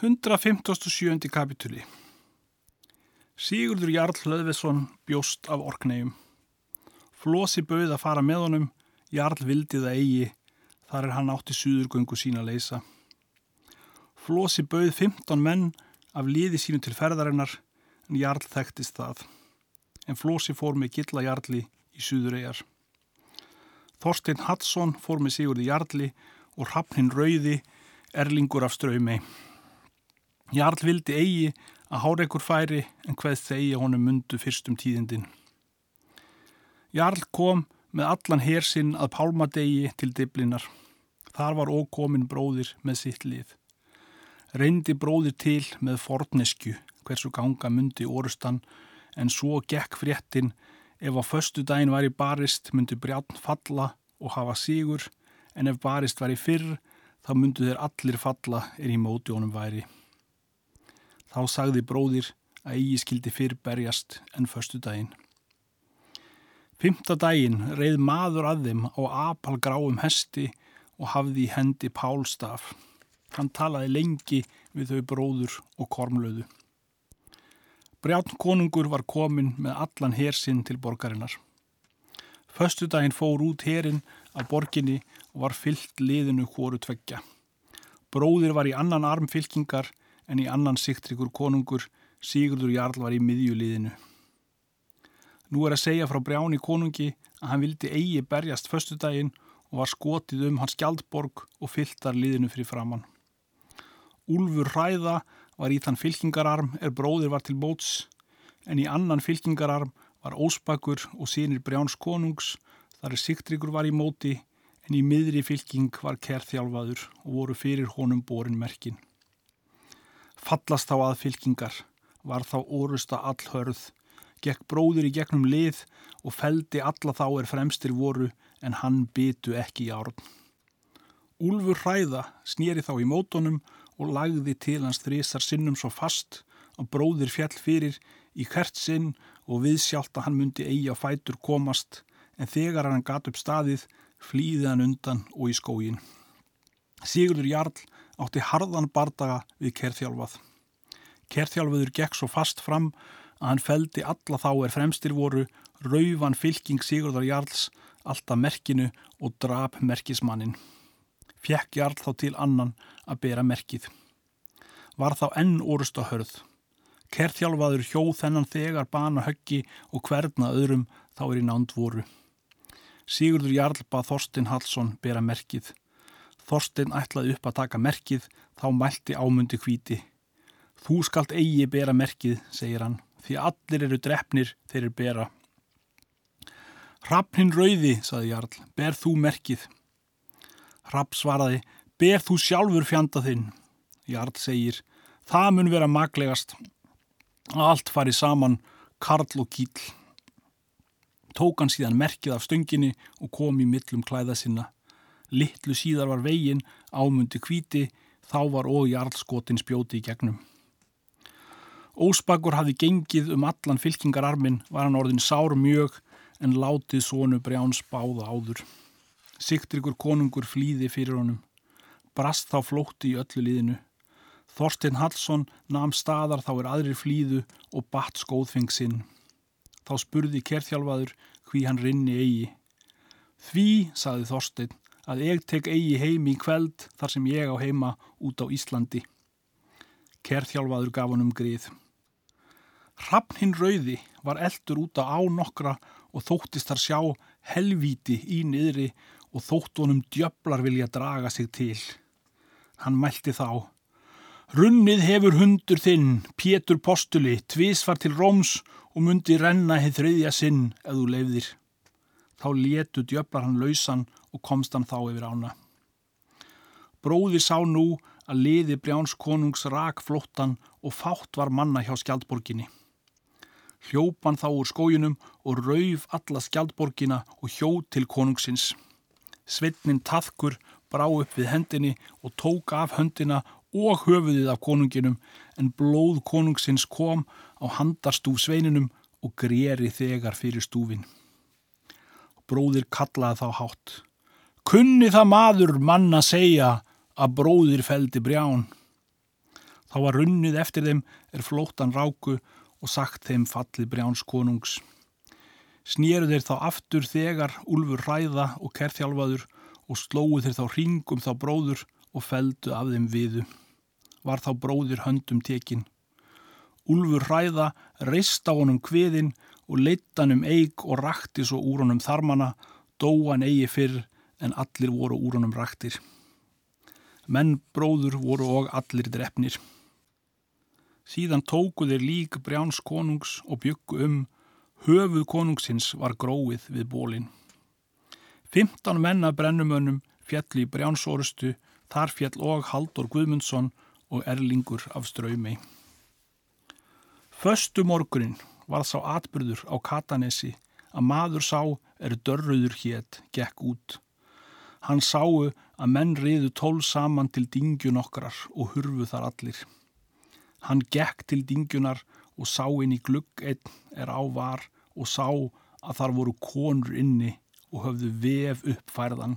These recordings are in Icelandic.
157. kapitúli Sigurdur Jarl Hlöðvesson bjóst af orknegjum. Flosi bauð að fara með honum, Jarl vildi það eigi, þar er hann átti suðurgöngu sína að leysa. Flosi bauð 15 menn af liði sínu til ferðarinnar, en Jarl þekktist það. En Flosi fór með gilla Jarli í suðuregar. Þorstein Hadsson fór með Sigurði Jarli og Hrafnin Rauði, erlingur af ströymei. Jarl vildi eigi að háreikur færi en hvað þegi honum mundu fyrstum tíðindin. Jarl kom með allan hersinn að pálmadegi til diblinar. Þar var ókomin bróðir með sitt lið. Reyndi bróðir til með fornesku hversu ganga mundi orustan en svo gekk fréttin ef á förstu daginn var í barist myndi brjátn falla og hafa sigur en ef barist var í fyrr þá myndu þeir allir falla er í móti honum væri. Þá sagði bróðir að eigi skildi fyrr berjast en förstu daginn. Fymta daginn reið maður að þeim á apalgráum hesti og hafði í hendi pálstaf. Hann talaði lengi við þau bróður og kormlöðu. Brjátn konungur var komin með allan hersinn til borgarinnar. Föstu daginn fór út herin af borginni og var fyllt liðinu hóru tveggja. Bróðir var í annan arm fylkingar en í annan siktrikur konungur Sigurdur Jarl var í miðjuliðinu. Nú er að segja frá Brjáni konungi að hann vildi eigi berjast föstudaginn og var skotið um hans gjaldborg og fylltar liðinu fyrir framann. Úlfur Ræða var í þann fylkingararm er bróðir var til bóts en í annan fylkingararm var Ósbakur og sínir Brjáns konungs þar er siktrikur var í móti en í miðri fylking var kerþjálfaður og voru fyrir honum borin merkin. Fallast þá að fylkingar, var þá orusta allhörð, gekk bróður í gegnum lið og feldi alla þá er fremstir voru en hann bytu ekki í árn. Úlfur hræða snýri þá í mótonum og lagði til hans þrísar sinnum svo fast að bróðir fjall fyrir í hvert sinn og viðsjált að hann myndi eigi á fætur komast en þegar hann gat upp staðið flýði hann undan og í skógin. Sigurður Jarl átti harðan bardaga við kerþjálfað. Kerþjálfaður gekk svo fast fram að hann feldi alla þá er fremstir voru raufan fylking Sigurðar Jarls alltaf merkinu og drap merkismannin. Fjekk Jarl þá til annan að bera merkið. Var þá enn orusta hörð. Kerþjálfaður hjóð þennan þegar bana höggi og hverna öðrum þá er í nánd voru. Sigurður Jarl bað Þorstin Hallsson bera merkið. Þorstein ætlaði upp að taka merkið, þá mælti ámundi hvíti. Þú skalt eigi bera merkið, segir hann, því allir eru drefnir þeir eru bera. Rappnin rauði, saði Jarl, ber þú merkið. Rapp svaraði, ber þú sjálfur fjanda þinn. Jarl segir, það mun vera maglegast. Allt fari saman, karl og kýll. Tók hann síðan merkið af stönginni og kom í millum klæða sinna. Littlu síðar var veginn, ámundi kvíti, þá var og jarlskotin spjóti í gegnum. Ósbakur hafði gengið um allan fylkingararmin, var hann orðin sár mjög en látið svonu brjáns báða áður. Sigtrikur konungur flýði fyrir honum. Brast þá flótti í öllu liðinu. Þorstein Hallsson namn staðar þá er aðrir flýðu og batt skóðfeng sinn. Þá spurði kerþjálfaður hví hann rinni eigi. Því, saði Þorstein, að ég tek eigi heimi í kveld þar sem ég á heima út á Íslandi. Kerþjálfaður gaf hann um grið. Hrafn rauði var eldur út á nokkra og þóttist þar sjá helvíti í niðri og þótt honum djöflar vilja draga sig til. Hann mælti þá. Runnið hefur hundur þinn, Pétur Postuli, tvísvar til Róms og myndi renna heið þriðja sinn ef þú leifðir. Þá létu djöflar hann lausan og komst hann þá yfir ána. Bróði sá nú að liði Brjáns konungs rak flottan og fátt var manna hjá skjaldborginni. Hljópan þá úr skójunum og rauf alla skjaldborgina og hjó til konungsins. Sveitnin taðkur brá upp við hendinni og tók af höndina og höfuðið af konunginum en blóð konungsins kom á handarstúf sveininum og greri þegar fyrir stúfin. Bróðir kallaði þá hátt. Kunni það maður manna segja að bróðir feldi brján. Þá var runnið eftir þeim er flóttan ráku og sagt þeim fallið brjáns konungs. Snýru þeir þá aftur þegar úlfur ræða og kerþjálfaður og slóu þeir þá ringum þá bróður og feldu af þeim viðu. Var þá bróðir höndum tekin. Úlfur ræða reist á honum kviðin og leittan um eig og rakti svo úr honum þarmana, dóan eigi fyrr en allir voru úr honum raktir. Menn bróður voru og allir drefnir. Síðan tóku þeir lík brjáns konungs og byggu um, höfuð konungsins var gróið við bólinn. Fymtan menna brennumönnum fjall í brjánsorustu, þar fjall og Haldur Guðmundsson og Erlingur af ströymi. Föstu morgunin var sá atbyrður á Katanesi að maður sá er dörruður hétt gekk út. Hann sáu að menn riðu tól saman til dingjun okkar og hurfu þar allir. Hann gekk til dingjunar og sá inn í glugg einn er á var og sá að þar voru konur inni og höfðu vef uppfærðan.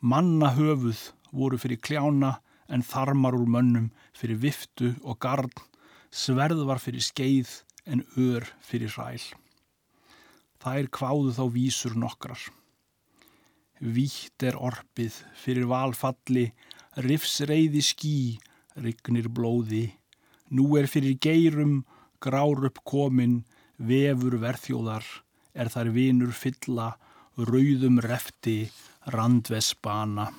Manna höfuð voru fyrir kljána en þarmar úr mönnum fyrir viftu og garn, sverð var fyrir skeið en ör fyrir ræl. Þær kváðu þá vísur nokkrar. Vítt er orpið fyrir valfalli, rifsreiði skí, rygnir blóði, Nú er fyrir geirum, grár upp komin, vefur verðjóðar, er þar vinur fylla, rauðum refti, randvesbana.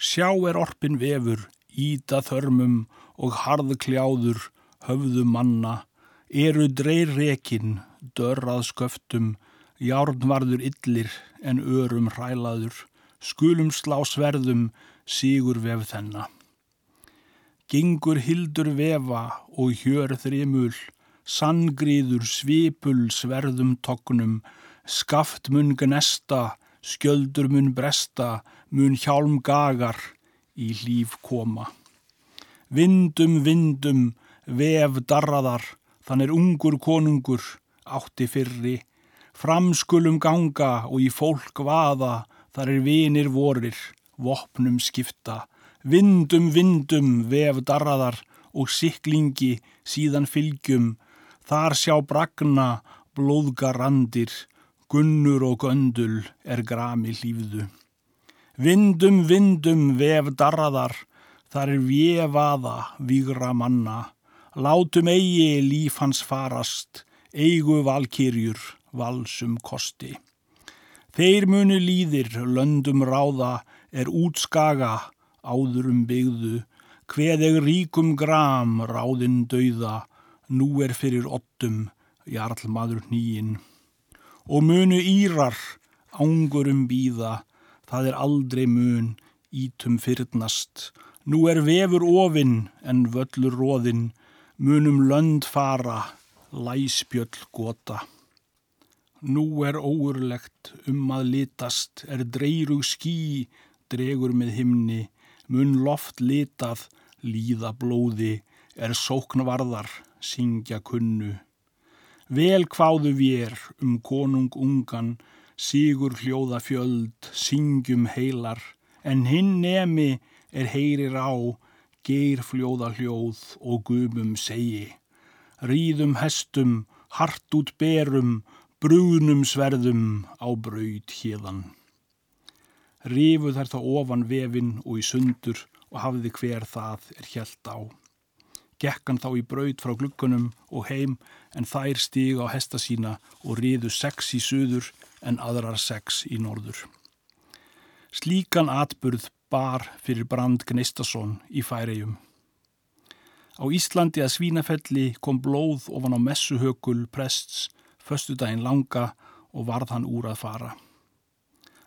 Sjá er orpin vefur, íta þörmum og harðkljáður, höfðu manna, eru dreir rekin, dörrað sköftum, járnvarður illir en örum hrælaður, skulum slá sverðum, sígur vef þennan. Gengur hildur vefa og hjör þrimul, sanngriður svipul sverðum tognum, skaft mun gnesta, skjöldur mun bresta, mun hjálm gagar í líf koma. Vindum, vindum, vef darraðar, þann er ungur konungur, átti fyrri, framskulum ganga og í fólk vaða, þar er vinir vorir, vopnum skipta, Vindum, vindum, vef darraðar og siklingi síðan fylgjum, þar sjá bragna, blóðgarandir, gunnur og göndul er grami hlýfðu. Vindum, vindum, vef darraðar, þar er vefaða, vigra manna, látum eigi líf hans farast, eigu valkyrjur, valsum kosti. Þeir munu líðir, löndum ráða, er útskaga, áðurum byggðu, hveðeg ríkum gram ráðinn dauða, nú er fyrir ottum, jarlmaður nýinn. Og munu írar, ángurum býða, það er aldrei mun, ítum fyrnast. Nú er vefur ofinn en völlur róðinn, munum lönd fara, læspjöll gota. Nú er óurlegt um að litast, er dreyrug skí, dregur með himni, mun loft litað, líða blóði, er sóknvarðar, syngja kunnu. Vel hváðu vér um konung ungan, sígur hljóða fjöld, syngjum heilar, en hinn nemi er heyrir á, geir fljóða hljóð og gumum segi. Ríðum hestum, hart út berum, brúnum sverðum á braud hérðan rifu þær þá ofan vefin og í sundur og hafði hver það er hjælt á. Gekkan þá í braud frá glukkunum og heim en þær stíg á hesta sína og riðu sex í söður en aðrar sex í norður. Slíkan atburð bar fyrir Brand Gneistason í færegjum. Á Íslandi að Svínafelli kom blóð ofan á messuhökul prests förstu daginn langa og varð hann úr að fara.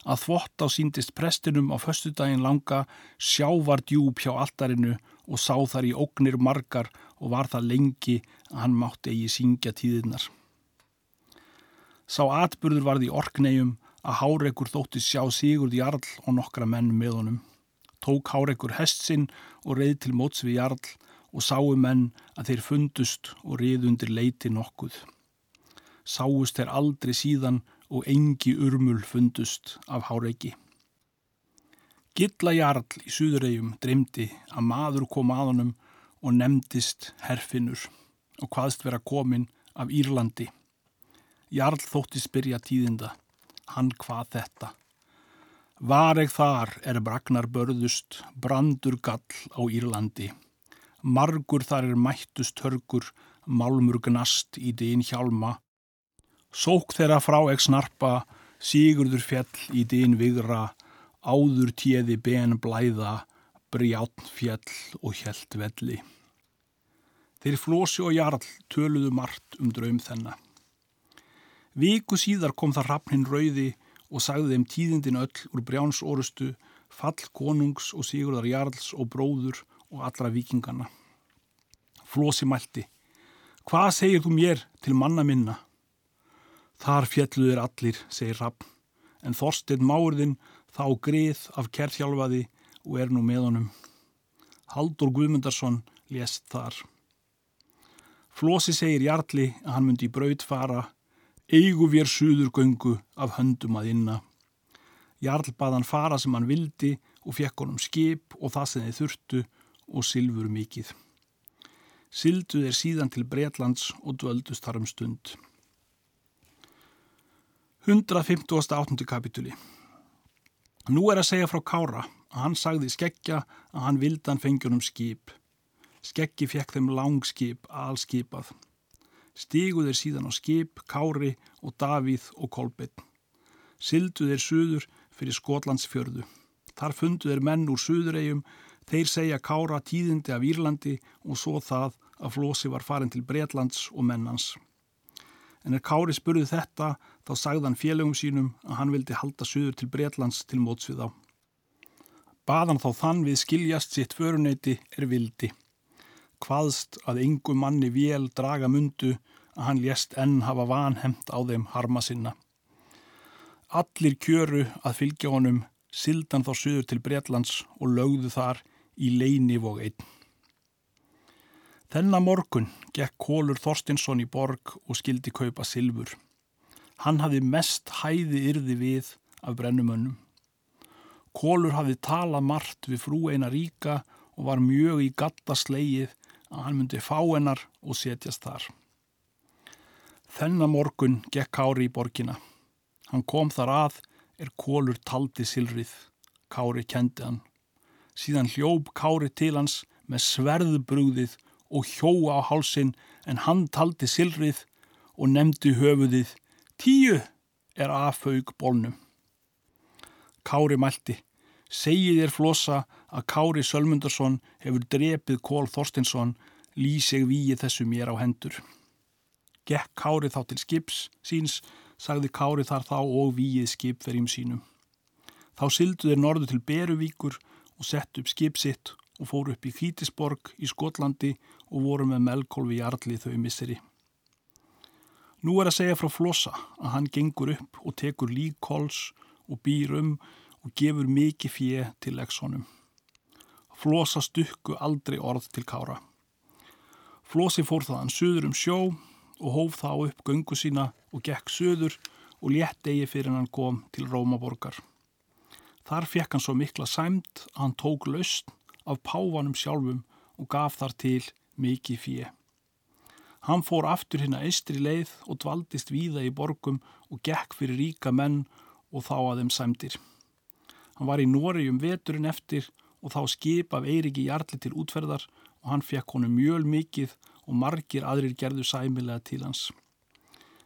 Að þvott á síndist prestinum á föstudaginn langa sjávar djúb hjá altarinu og sá þar í ógnir margar og var það lengi að hann mátti eigi syngja tíðinnar. Sá atbyrður varði orknegjum að Hárekur þótti sjá Sigurd Jarl og nokkra menn með honum. Tók Hárekur hest sinn og reið til móts við Jarl og sáu menn að þeir fundust og reið undir leiti nokkuð. Sáust þeir aldrei síðan og engi urmul fundust af háreiki. Gilla Jarl í Suðuregjum dreymdi að maður kom að honum og nefndist herfinur og hvaðst vera komin af Írlandi. Jarl þótti spyrja tíðinda, hann hvað þetta. Vareg þar er bragnar börðust, brandur gall á Írlandi. Margur þar er mættust hörgur, málmur gnast í dýn hjálma. Sók þeirra frá ekk snarpa, sigurður fjell í dýn vigra, áður tíði ben blæða, brjátn fjell og hjælt velli. Þeir flósi og jarl töluðu margt um draum þennan. Viku síðar kom það rafnin rauði og sagði þeim tíðindin öll úr brjáns orustu, fall konungs og sigurðar jarls og bróður og allra vikingana. Flósi mælti, hvað segir þú mér til manna minna? Þar fjalluður allir, segir rafn, en Þorstein Máurðinn þá grið af kerþjálfaði og er nú með honum. Haldur Guðmundarsson lést þar. Flósi segir Jarlí að hann myndi í braut fara, eigu vér suður göngu af höndum að inna. Jarl bað hann fara sem hann vildi og fekk honum skip og það sem þið þurftu og silfur mikið. Silduð er síðan til Breitlands og dvöldust þar um stund. 158. kapituli Nú er að segja frá Kára að hann sagði skeggja að hann vildan fengjunum skip. Skeggi fekk þeim langskip, allskipað. Stíguð er síðan á skip, Kári og Davíð og Kolbinn. Silduð er suður fyrir Skotlandsfjörðu. Þar funduð er menn úr suðuregjum, þeir segja Kára tíðindi af Írlandi og svo það að Flósi var farin til Breitlands og mennans. En er Kári spurðið þetta, þá sagðan félögum sínum að hann vildi halda suður til Breitlands til mótsvið á. Baðan þá þann við skiljast sitt föruneyti er vildi. Hvaðst að engu manni vél draga mundu að hann lést enn hafa vanhemt á þeim harma sinna. Allir kjöru að fylgja honum sildan þá suður til Breitlands og lögðu þar í leini vog einn. Þennan morgun gekk Kólur Þorstinsson í borg og skildi kaupa silfur. Hann hafði mest hæði yrði við af brennumönnum. Kólur hafði talað margt við frú eina ríka og var mjög í gatta sleið að hann myndi fá hennar og setjast þar. Þennan morgun gekk Kári í borgina. Hann kom þar að er Kólur taldi silrið. Kári kendi hann. Síðan hljóp Kári til hans með sverðbrúðið og hjóa á hálsin en hann taldi silrið og nefndi höfuðið Tíu er aðfaug bólnum. Kári mælti. Segið þér flosa að Kári Sölmundarsson hefur drepið Kól Þorstinsson lýseg víið þessu mér á hendur. Gekk Kári þá til skips síns, sagði Kári þar þá og víið skipverjum sínum. Þá sildu þeir norðu til Beruvíkur og sett upp skip sitt og fóru upp í Hvítisborg í Skotlandi og voru með melkólfi jarli þau misseri. Nú er að segja frá Flossa að hann gengur upp og tekur líkkols og býr um og gefur mikið fjö til leksonum. Flossa stukku aldrei orð til kára. Flossi fór þaðan söður um sjó og hóf þá upp göngu sína og gekk söður og létt eigi fyrir hann kom til Rómaborgar. Þar fekk hann svo mikla sæmt að hann tók lausn af páfanum sjálfum og gaf þar til mikið fjö. Hann fór aftur hérna eistri leið og dvaldist víða í borgum og gekk fyrir ríka menn og þá að þeim sæmdir. Hann var í Nóri um veturinn eftir og þá skip af Eiriki Jarli til útferðar og hann fekk honum mjöl mikið og margir aðrir gerðu sæmilega til hans.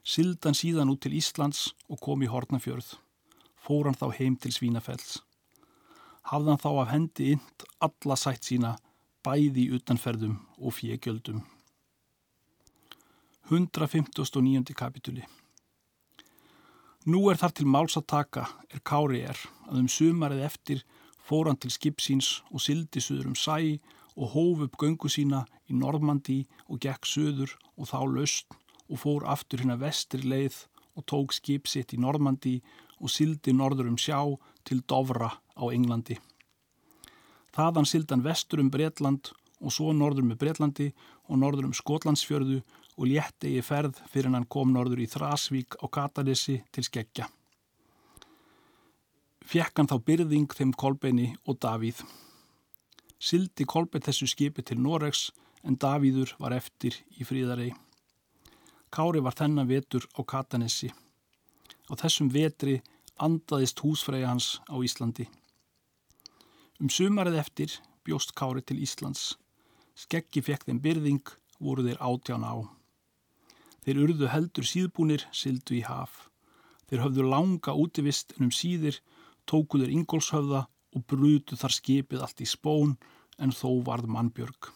Sildan síðan út til Íslands og kom í Hortnafjörð. Fór hann þá heim til Svínafells. Hafðan þá af hendi ynd alla sætt sína bæði utanferðum og fjögjöldum. 159. kapituli Nú er þar til máls að taka er Kári er að um sumarið eftir fór hann til skipsíns og sildi söður um sæ og hóf upp göngu sína í Normandi og gekk söður og þá löst og fór aftur hérna vestri leið og tók skip sitt í Normandi og sildi norður um sjá til Dovra á Englandi. Þaðan sildi hann vestur um Breitland og svo norður með Breitlandi og norður um Skotlandsfjörðu og létti í ferð fyrir hann kom norður í Þrasvík á Katanissi til skeggja. Fjekk hann þá byrðing þeim Kolbeini og Davíð. sildi Kolbett þessu skipi til Noregs en Davíður var eftir í fríðarei. Kári var þennan vetur á Katanessi. Á þessum vetri andaðist húsfræði hans á Íslandi. Um sumarið eftir bjóst Kári til Íslands. Skeggi fekk þeim byrðing, voru þeir átján á. Þeir urðu heldur síðbúnir, sildu í haf. Þeir höfðu langa útivist en um síðir tókuður Ingólfshöfða og brutu þar skipið allt í spón en þó varð mannbjörg.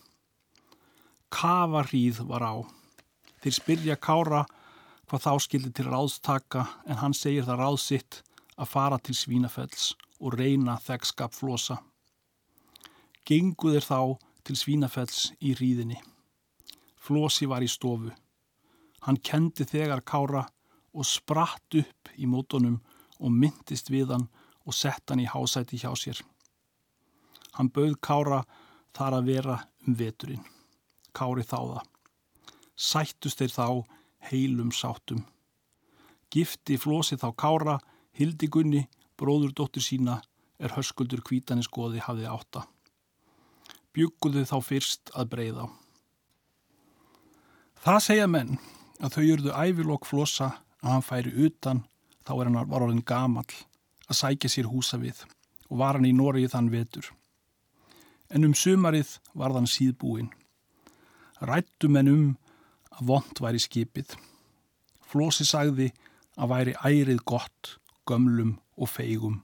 Kavarhýð var á. Þeir spyrja Kára hvað þá skildi til ráðstaka en hann segir það ráðsitt að fara til Svínafells og reyna þeggskap flosa. Gengu þeir þá til Svínafells í rýðinni. Flosi var í stofu. Hann kendi þegar Kára og spratt upp í mótonum og myndist við hann og sett hann í hásæti hjá sér. Hann bauð Kára þar að vera um veturinn. Kári þáða. Sættust þeir þá heilum sátum. Gifti flosi þá Kára, Hildigunni, bróðurdóttur sína, er höskuldur kvítanis goði hafði átta. Bjugguðu þá fyrst að breyða. Það segja menn að þau jörðu ævilokk flosa að hann færi utan þá er hann var orðin gamall að sækja sér húsa við og var hann í Noregi þann vetur. En um sumarið var þann síðbúin. Rættum en um að vond væri skipið. Flósi sagði að væri ærið gott, gömlum og feigum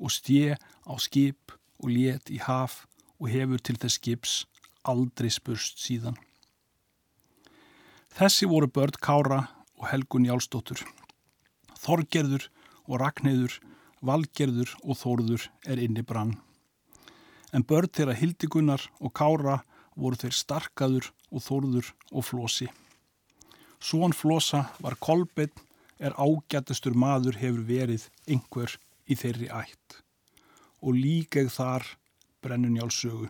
og stje á skip og let í haf og hefur til þess skips aldrei spurst síðan. Þessi voru börn Kára og Helgun Jálsdóttur. Þorgerður og Ragnheður, Valgerður og Þórður er inni brann. En börn þeirra Hildigunar og Kára voru þeir starkaður og Þórður og Flosi. Svon Flosa var Kolbeinn er ágættastur maður hefur verið einhver í þeirri ætt og líkeg þar brennun hjálpsögu.